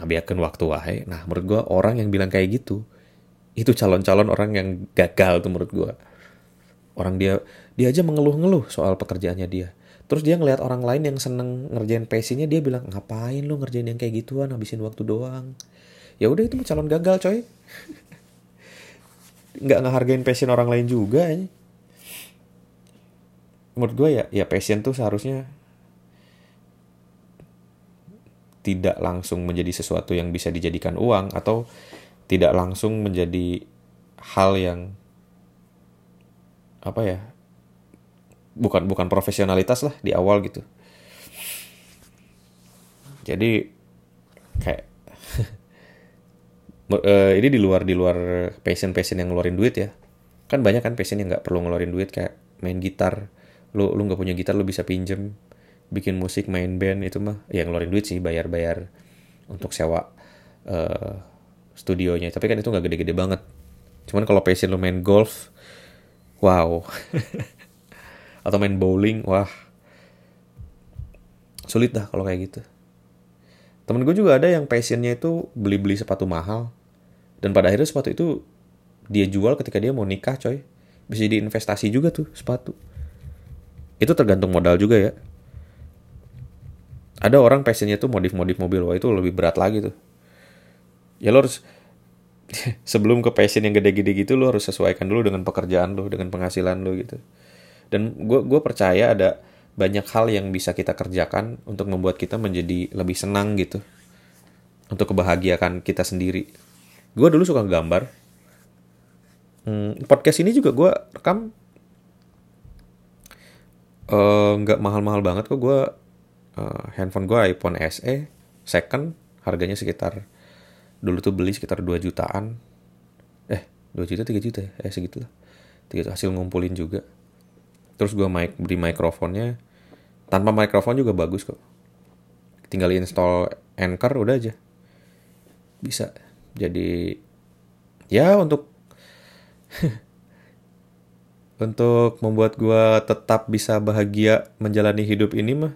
Ngabiakin waktu wae. Nah menurut gue orang yang bilang kayak gitu itu calon-calon orang yang gagal tuh menurut gue orang dia dia aja mengeluh-ngeluh soal pekerjaannya dia. Terus dia ngelihat orang lain yang seneng ngerjain passionnya dia bilang ngapain lu ngerjain yang kayak gituan habisin waktu doang? Ya udah itu calon gagal coy nggak ngehargain passion orang lain juga ya. menurut gue ya ya passion tuh seharusnya tidak langsung menjadi sesuatu yang bisa dijadikan uang atau tidak langsung menjadi hal yang apa ya bukan bukan profesionalitas lah di awal gitu jadi kayak <laughs> uh, ini di luar di luar passion passion yang ngeluarin duit ya. Kan banyak kan passion yang nggak perlu ngeluarin duit kayak main gitar. Lu lu nggak punya gitar lu bisa pinjem bikin musik main band itu mah ya ngeluarin duit sih bayar bayar untuk sewa uh, studionya. Tapi kan itu nggak gede-gede banget. Cuman kalau passion lu main golf wow. <laughs> Atau main bowling wah. Sulit dah kalau kayak gitu. Temen gue juga ada yang passionnya itu beli-beli sepatu mahal dan pada akhirnya sepatu itu dia jual ketika dia mau nikah coy. Bisa jadi investasi juga tuh sepatu. Itu tergantung modal juga ya. Ada orang passionnya tuh modif-modif mobil wah itu lebih berat lagi tuh. Ya lo harus <laughs> sebelum ke passion yang gede-gede gitu lo harus sesuaikan dulu dengan pekerjaan lo dengan penghasilan lo gitu. Dan gue gue percaya ada banyak hal yang bisa kita kerjakan untuk membuat kita menjadi lebih senang gitu. Untuk kebahagiaan kita sendiri gue dulu suka gambar. Hmm, podcast ini juga gue rekam eh, nggak uh, mahal-mahal banget kok. Gue uh, handphone gue iPhone SE second harganya sekitar dulu tuh beli sekitar 2 jutaan. Eh 2 juta 3 juta ya? Eh segitulah. Tiga hasil ngumpulin juga. Terus gue mic beli mikrofonnya. Tanpa mikrofon juga bagus kok. Tinggal install Anchor udah aja. Bisa jadi ya untuk <laughs> untuk membuat gue tetap bisa bahagia menjalani hidup ini mah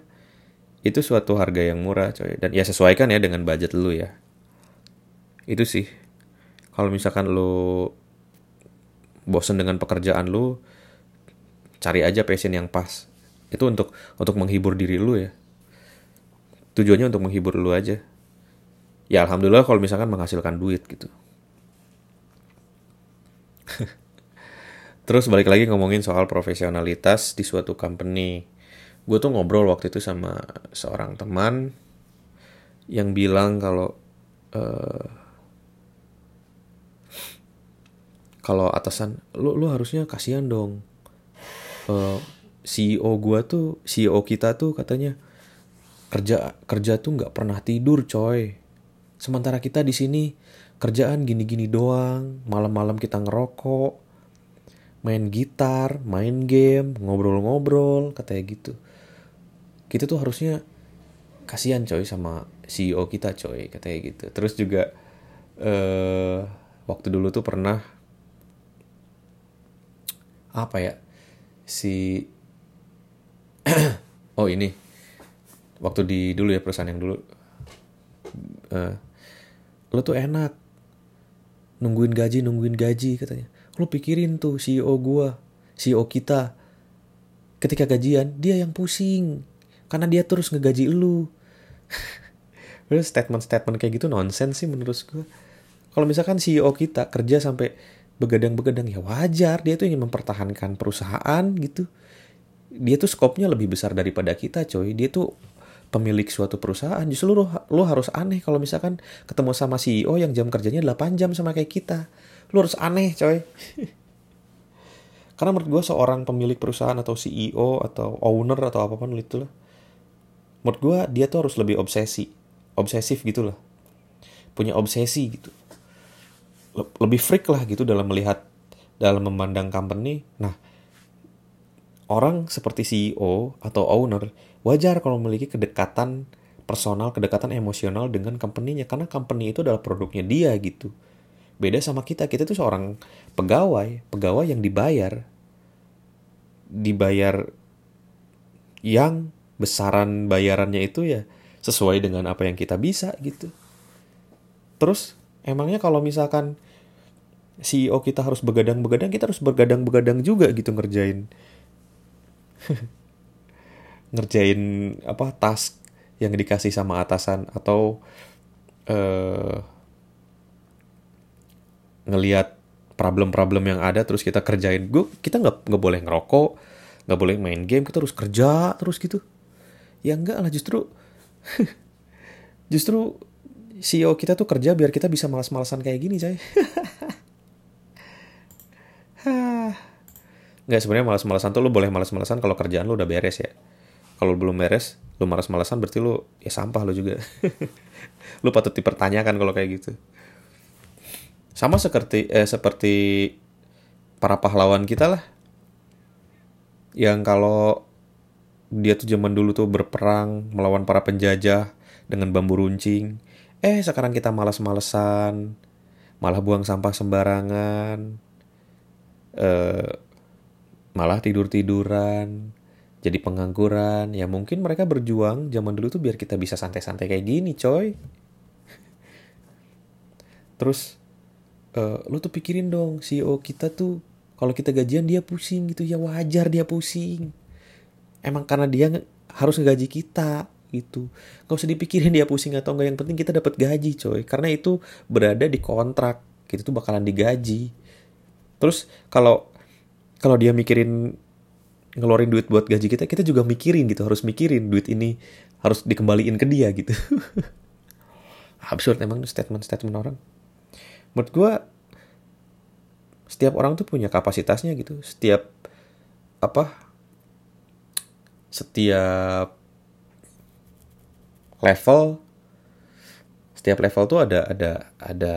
itu suatu harga yang murah coy. Dan ya sesuaikan ya dengan budget lu ya. Itu sih. Kalau misalkan lu bosen dengan pekerjaan lu cari aja passion yang pas. Itu untuk untuk menghibur diri lu ya. Tujuannya untuk menghibur lu aja ya alhamdulillah kalau misalkan menghasilkan duit gitu. <laughs> Terus balik lagi ngomongin soal profesionalitas di suatu company. Gue tuh ngobrol waktu itu sama seorang teman yang bilang kalau uh, kalau atasan lu lu harusnya kasihan dong. Uh, CEO gua tuh CEO kita tuh katanya kerja kerja tuh nggak pernah tidur coy sementara kita di sini kerjaan gini-gini doang. Malam-malam kita ngerokok main gitar main game ngobrol-ngobrol katanya gitu. Kita tuh harusnya kasihan coy sama CEO kita coy katanya gitu. Terus juga eh waktu dulu tuh pernah apa ya si <clears throat> oh ini. Waktu di dulu ya perusahaan yang dulu. Uh, lo tuh enak. Nungguin gaji nungguin gaji katanya. Lo pikirin tuh CEO gua CEO kita. Ketika gajian dia yang pusing. Karena dia terus ngegaji lu. <laughs> Statement-statement kayak gitu nonsens sih menurut gue kalau misalkan CEO kita kerja sampai begadang-begadang ya wajar. Dia tuh ingin mempertahankan perusahaan gitu. Dia tuh skopnya lebih besar daripada kita coy. Dia tuh pemilik suatu perusahaan justru lo, lo harus aneh kalau misalkan ketemu sama CEO yang jam kerjanya 8 jam sama kayak kita. Lo harus aneh coy. Karena menurut gue seorang pemilik perusahaan atau CEO atau owner atau apa pun itu lah menurut gue dia tuh harus lebih obsesi obsesif gitu lah. Punya obsesi gitu. Lebih freak lah gitu dalam melihat dalam memandang company. Nah orang seperti CEO atau owner wajar kalau memiliki kedekatan personal, kedekatan emosional dengan company-nya karena company itu adalah produknya dia gitu. Beda sama kita, kita tuh seorang pegawai, pegawai yang dibayar dibayar yang besaran bayarannya itu ya sesuai dengan apa yang kita bisa gitu. Terus emangnya kalau misalkan CEO kita harus begadang-begadang, kita harus begadang-begadang juga gitu ngerjain <laughs> ngerjain apa task yang dikasih sama atasan atau uh, ngelihat problem-problem yang ada terus kita kerjain. Gue kita nggak nggak boleh ngerokok nggak boleh main game kita harus kerja terus gitu. Ya enggak lah justru <laughs> justru CEO kita tuh kerja biar kita bisa malas-malasan kayak gini coy. <laughs> Nggak sebenarnya malas-malasan tuh lu boleh malas-malasan kalau kerjaan lu udah beres ya kalau belum beres lu malas-malasan berarti lu ya sampah lu juga. <laughs> Lu patut dipertanyakan kalau kayak gitu. Sama seperti eh, seperti para pahlawan kita lah. Yang kalau dia tuh zaman dulu tuh berperang melawan para penjajah dengan bambu runcing eh sekarang kita malas-malesan malah buang sampah sembarangan eh, malah tidur-tiduran, jadi pengangguran. Ya mungkin mereka berjuang zaman dulu tuh biar kita bisa santai-santai kayak gini, coy. Terus uh, lu tuh pikirin dong, CEO kita tuh kalau kita gajian dia pusing gitu ya wajar dia pusing. Emang karena dia harus ngegaji kita gitu. Gak usah dipikirin dia pusing atau enggak, yang penting kita dapat gaji, coy. Karena itu berada di kontrak, gitu tuh bakalan digaji. Terus kalau kalau dia mikirin ngeluarin duit buat gaji kita, kita juga mikirin gitu, harus mikirin duit ini harus dikembaliin ke dia gitu. <laughs> Absurd emang statement-statement orang. Menurut gue, setiap orang tuh punya kapasitasnya gitu. Setiap apa? Setiap level setiap level tuh ada ada ada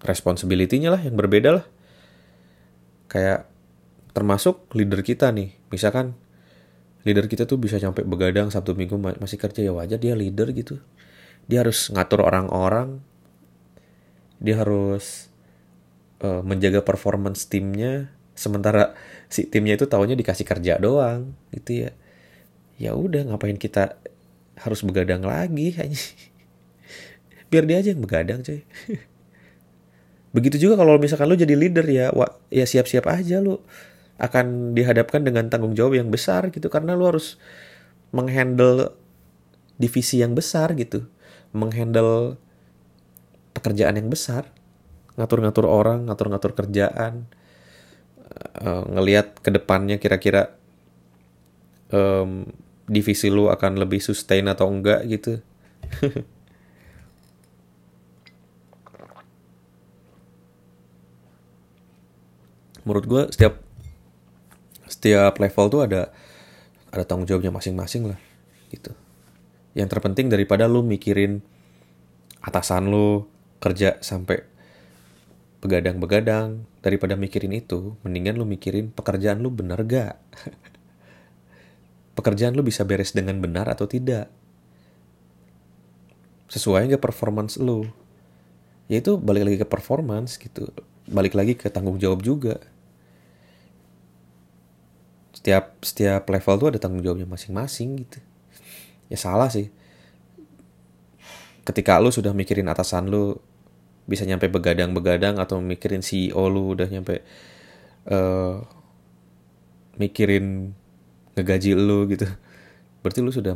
responsibility-nya lah yang berbeda lah. Kayak termasuk leader kita nih. Misalkan leader kita tuh bisa sampai begadang Sabtu Minggu masih kerja ya wajar dia leader gitu. Dia harus ngatur orang-orang. Dia harus uh, menjaga performance timnya sementara si timnya itu tahunya dikasih kerja doang gitu ya. Ya udah ngapain kita harus begadang lagi Biar dia aja yang begadang coy. <laughs> Begitu juga kalau misalkan lu jadi leader ya, wa, ya siap-siap aja lu akan dihadapkan dengan tanggung jawab yang besar gitu. Karena lu harus menghandle divisi yang besar gitu, menghandle pekerjaan yang besar, ngatur-ngatur orang, ngatur-ngatur kerjaan, uh, ngelihat ke depannya kira-kira um, divisi lu akan lebih sustain atau enggak gitu. <laughs> menurut gue setiap setiap level tuh ada ada tanggung jawabnya masing-masing lah gitu. Yang terpenting daripada lu mikirin atasan lu kerja sampai begadang-begadang daripada mikirin itu mendingan lu mikirin pekerjaan lu bener gak? <laughs> Pekerjaan lu bisa beres dengan benar atau tidak? Sesuai gak performance lu? Ya itu balik lagi ke performance gitu. Balik lagi ke tanggung jawab juga setiap setiap level tuh ada tanggung jawabnya masing-masing gitu. Ya salah sih. Ketika lu sudah mikirin atasan lu bisa nyampe begadang-begadang atau mikirin CEO lu udah nyampe uh, mikirin ngegaji lu gitu berarti lu sudah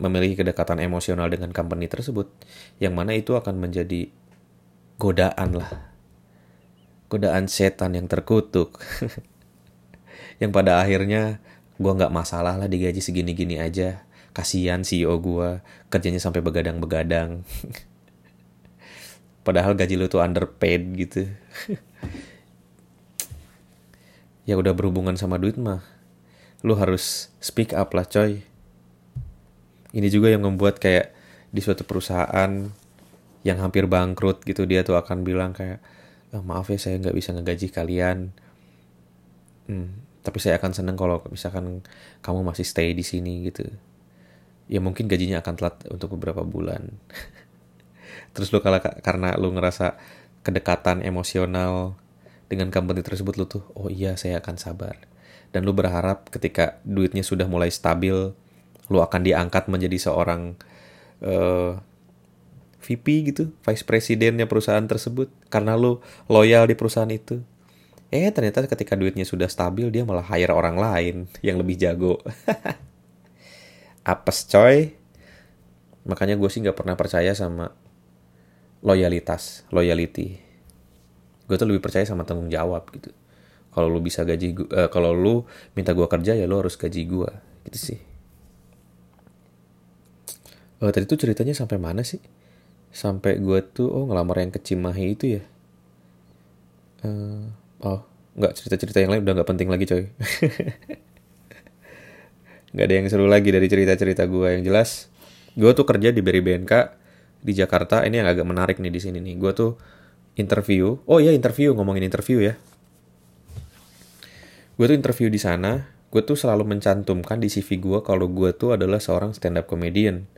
memiliki kedekatan emosional dengan company tersebut. Yang mana itu akan menjadi godaan lah. Godaan setan yang terkutuk <laughs> yang pada akhirnya gue nggak masalah lah digaji segini-gini aja. Kasihan CEO gue kerjanya sampai begadang-begadang. <laughs> Padahal gaji lu tuh underpaid gitu. <laughs> Ya udah berhubungan sama duit mah lu harus speak up lah coy. Ini juga yang membuat kayak di suatu perusahaan yang hampir bangkrut gitu dia tuh akan bilang kayak oh, maaf ya saya nggak bisa ngegaji kalian. Hmm, tapi saya akan seneng kalau misalkan kamu masih stay di sini gitu. Ya mungkin gajinya akan telat untuk beberapa bulan. <laughs> Terus lu kalau karena lu ngerasa kedekatan emosional dengan company tersebut lu tuh oh iya saya akan sabar. Dan lu berharap ketika duitnya sudah mulai stabil lu akan diangkat menjadi seorang uh, eh, VP gitu vice presidennya perusahaan tersebut karena lu loyal di perusahaan itu Eh ternyata ketika duitnya sudah stabil dia malah hire orang lain yang lebih jago. <laughs> Apes coy. Makanya gue sih gak pernah percaya sama loyalitas, loyalty. Gue tuh lebih percaya sama tanggung jawab gitu. Kalau lu bisa gaji uh, kalau lu minta gue kerja ya lu harus gaji gue, gitu sih. Oh, tadi tuh ceritanya sampai mana sih? Sampai gue tuh, oh ngelamar yang ke Cimahi itu ya? Uh, oh, nggak cerita-cerita yang lain udah nggak penting lagi coy. <laughs> nggak ada yang seru lagi dari cerita-cerita gue yang jelas. Gue tuh kerja di Beri BNK di Jakarta. Ini yang agak menarik nih di sini nih. Gue tuh interview. Oh iya interview ngomongin interview ya. Gue tuh interview di sana. Gue tuh selalu mencantumkan di CV gue kalau gue tuh adalah seorang stand up comedian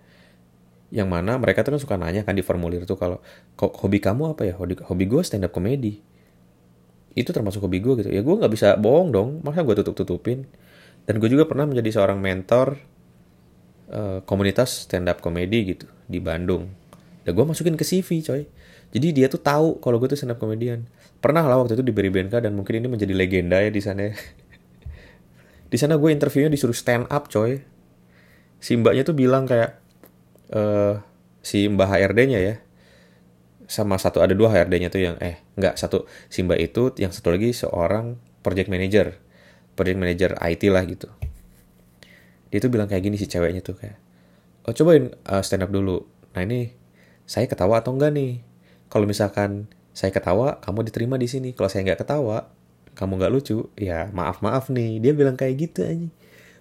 yang mana mereka tuh kan suka nanya kan di formulir tuh kalau hobi kamu apa ya hobi hobi gue stand up comedy itu termasuk hobi gue gitu. Ya gue nggak bisa bohong dong. Masa gue tutup tutupin dan gue juga pernah menjadi seorang mentor uh, komunitas stand up comedy gitu di Bandung. Dan gue masukin ke CV coy. Jadi dia tuh tahu kalau gue tuh stand up comedian pernah lah waktu itu diberi BNK dan mungkin ini menjadi legenda ya di sana <laughs> di sana gue interviewnya disuruh stand up coy. Si mbaknya tuh bilang kayak uh, si Mbak HRD-nya ya sama satu ada dua HRD-nya tuh yang eh nggak satu si Mbak itu yang satu lagi seorang project manager. Project manager IT lah gitu. Dia tuh bilang kayak gini si ceweknya tuh kayak oh cobain uh, stand up dulu. Nah ini saya ketawa atau enggak nih? Kalau misalkan saya ketawa kamu diterima di sini. Kalau saya nggak ketawa kamu nggak lucu ya maaf maaf nih. Dia bilang kayak gitu aja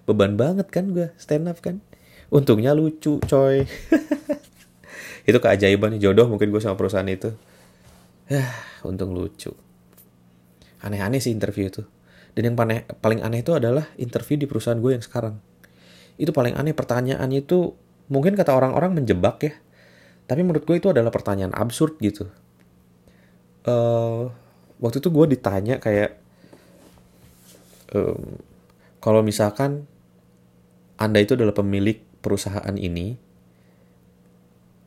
beban banget kan gue stand up kan? Untungnya lucu coy <laughs> itu keajaiban jodoh mungkin gue sama perusahaan itu. Ya untung lucu. Aneh-aneh sih interview itu dan yang paling paling aneh itu adalah interview di perusahaan gue yang sekarang. Itu paling aneh pertanyaannya itu mungkin kata orang-orang menjebak ya. Tapi menurut gue itu adalah pertanyaan absurd gitu. Uh, waktu itu gue ditanya kayak um, kalau misalkan anda itu adalah pemilik perusahaan ini,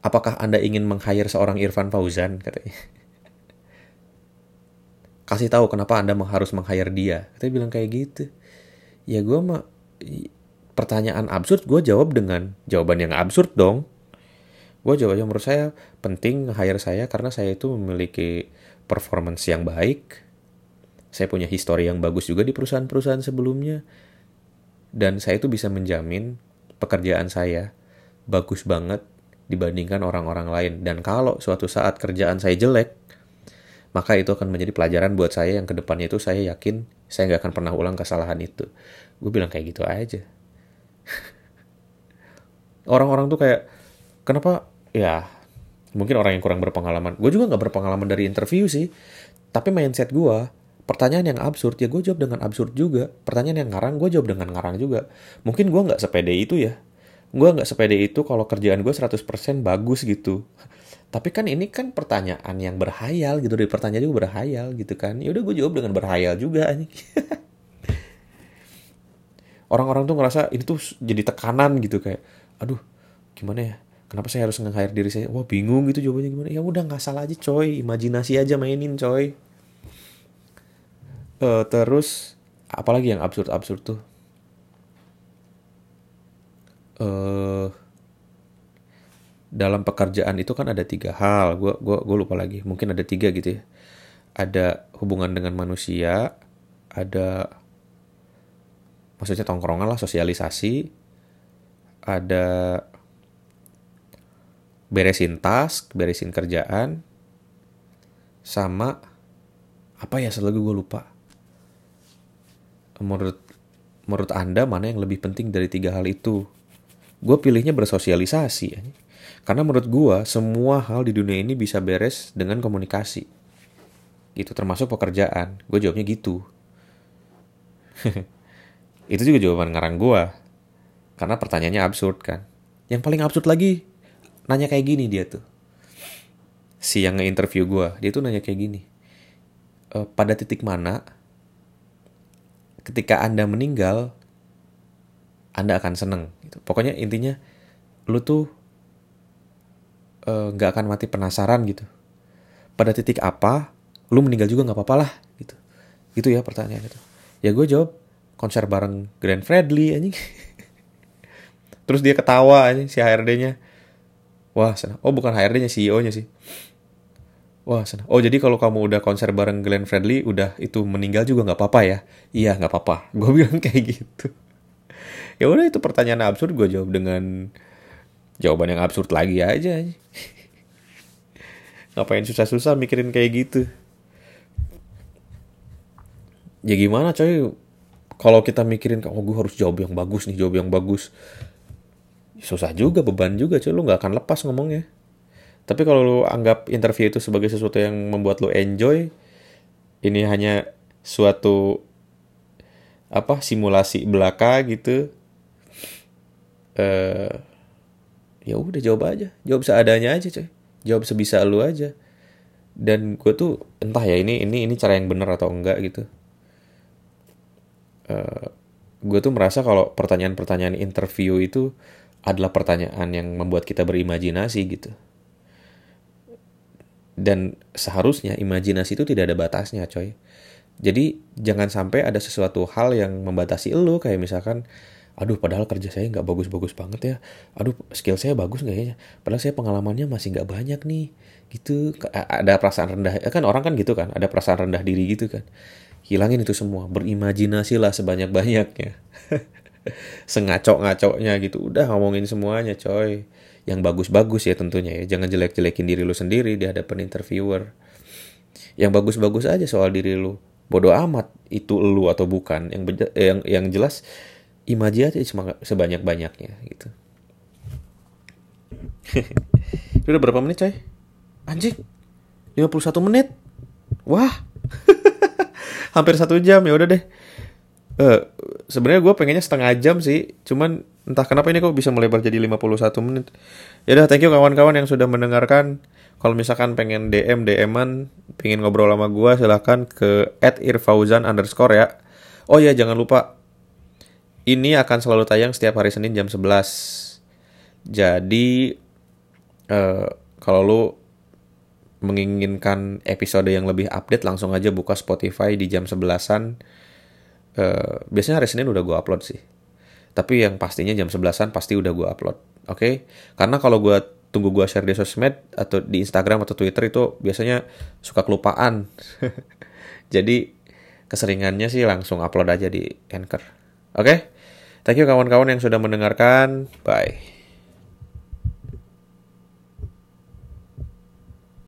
apakah Anda ingin meng-hire seorang Irfan Fauzan? Katanya. Kasih tahu kenapa Anda harus meng-hire dia. Katanya bilang kayak gitu. Ya gue mah pertanyaan absurd gue jawab dengan jawaban yang absurd dong. Gue jawabnya menurut saya penting hire saya karena saya itu memiliki performance yang baik. Saya punya histori yang bagus juga di perusahaan-perusahaan sebelumnya. Dan saya itu bisa menjamin pekerjaan saya bagus banget dibandingkan orang-orang lain. Dan kalau suatu saat kerjaan saya jelek, maka itu akan menjadi pelajaran buat saya yang ke depannya itu saya yakin saya nggak akan pernah ulang kesalahan itu. Gue bilang kayak gitu aja. <laughs> Orang-orang tuh kayak, kenapa? Ya, mungkin orang yang kurang berpengalaman. Gue juga nggak berpengalaman dari interview sih. Tapi mindset gue, pertanyaan yang absurd ya gue jawab dengan absurd juga pertanyaan yang ngarang gue jawab dengan ngarang juga mungkin gue nggak sepede itu ya gue nggak sepede itu kalau kerjaan gue 100% bagus gitu. Tapi kan ini kan pertanyaan yang berhayal gitu. Dari pertanyaan juga berhayal gitu kan. Ya udah gue jawab dengan berhayal juga <laughs> orang-orang tuh ngerasa ini tuh jadi tekanan gitu kayak aduh gimana ya? Kenapa saya harus nge-hire diri saya? Wah bingung gitu jawabannya gimana? Ya udah nggak salah aja coy. Imajinasi aja mainin coy. Uh, terus apalagi yang absurd absurd tuh uh, dalam pekerjaan itu kan ada tiga hal. Gue gua gue lupa lagi. Mungkin ada tiga gitu ya. Ada hubungan dengan manusia ada maksudnya tongkrongan lah sosialisasi ada beresin task beresin kerjaan sama apa ya selalu gue lupa. Menurut menurut Anda mana yang lebih penting dari tiga hal itu? Gue pilihnya bersosialisasi. Ya. Karena menurut gue, semua hal di dunia ini bisa beres dengan komunikasi. Gitu, termasuk pekerjaan. Gue jawabnya gitu. <laughs> itu juga jawaban ngarang gue. Karena pertanyaannya absurd kan. Yang paling absurd lagi, nanya kayak gini dia tuh. Si yang nge-interview gue, dia tuh nanya kayak gini. E, pada titik mana ketika Anda meninggal, Anda akan seneng. Gitu. Pokoknya intinya, lu tuh eh, nggak uh, akan mati penasaran gitu. Pada titik apa, lu meninggal juga nggak apa-apa lah gitu. Gitu ya pertanyaan itu. Ya gue jawab konser bareng Grand Fredly anjing. <laughs> Terus dia ketawa anjing si HRD-nya. Wah, senang. Oh, bukan HRD-nya, CEO-nya sih. Wah, senang. Oh, jadi kalau kamu udah konser bareng Glenn Fredly, udah itu meninggal juga nggak apa-apa ya? Iya, nggak apa-apa. Gue bilang kayak gitu. Ya udah itu pertanyaan absurd gue jawab dengan jawaban yang absurd lagi aja <laughs> ngapain susah-susah mikirin kayak gitu? Ya gimana coy? Kalau kita mikirin oh gue harus jawab yang bagus nih jawab yang bagus. Susah juga beban juga coy. Lu nggak akan lepas ngomongnya. Tapi kalau lu anggap interview itu sebagai sesuatu yang membuat lu enjoy ini hanya suatu apa simulasi belaka gitu eh uh, ya udah jawab aja. Jawab seadanya aja coy. Jawab sebisa lu aja. Dan gue tuh entah ya ini ini ini cara yang benar atau enggak gitu. Uh, gue tuh merasa kalau pertanyaan-pertanyaan interview itu adalah pertanyaan yang membuat kita berimajinasi gitu. Dan seharusnya imajinasi itu tidak ada batasnya coy. Jadi jangan sampai ada sesuatu hal yang membatasi lo kayak misalkan aduh padahal kerja saya nggak bagus-bagus banget ya. Aduh skill saya bagus nggak ya? Padahal saya pengalamannya masih nggak banyak nih. Gitu. Ada perasaan rendah. Kan orang kan gitu kan. Ada perasaan rendah diri gitu kan. Hilangin itu semua. Berimajinasi lah sebanyak banyaknya <laughs> sengacok-ngacoknya gitu. Udah ngomongin semuanya coy. Yang bagus-bagus ya tentunya ya. Jangan jelek-jelekin diri lu sendiri di hadapan interviewer. Yang bagus-bagus aja soal diri lu. Bodoh amat. Itu lu atau bukan. Yang yang yang jelas imaji aja sebanyak banyaknya gitu. <laughs> Udah berapa menit coy anjing 51 menit. Wah. <laughs> Hampir satu jam ya udah deh. Uh, sebenarnya gue pengennya setengah jam sih cuman entah kenapa ini kok bisa melebar jadi 51 menit. Ya udah thank you kawan-kawan yang sudah mendengarkan. Kalau misalkan pengen DM DM-an pengen ngobrol sama gue silahkan ke @irfauzan underscore ya. Oh ya jangan lupa ini akan selalu tayang setiap hari Senin jam 11. Jadi uh, kalau lu menginginkan episode yang lebih update langsung aja buka Spotify di jam 11-an. Uh, biasanya hari Senin udah gue upload sih. Tapi yang pastinya jam 11-an pasti udah gue upload. Oke? Okay? Karena kalau gue tunggu gue share di sosmed atau di Instagram atau Twitter itu biasanya suka kelupaan. <laughs> Jadi keseringannya sih langsung upload aja di Anchor. Oke? Okay? Thank you kawan-kawan yang sudah mendengarkan. Bye.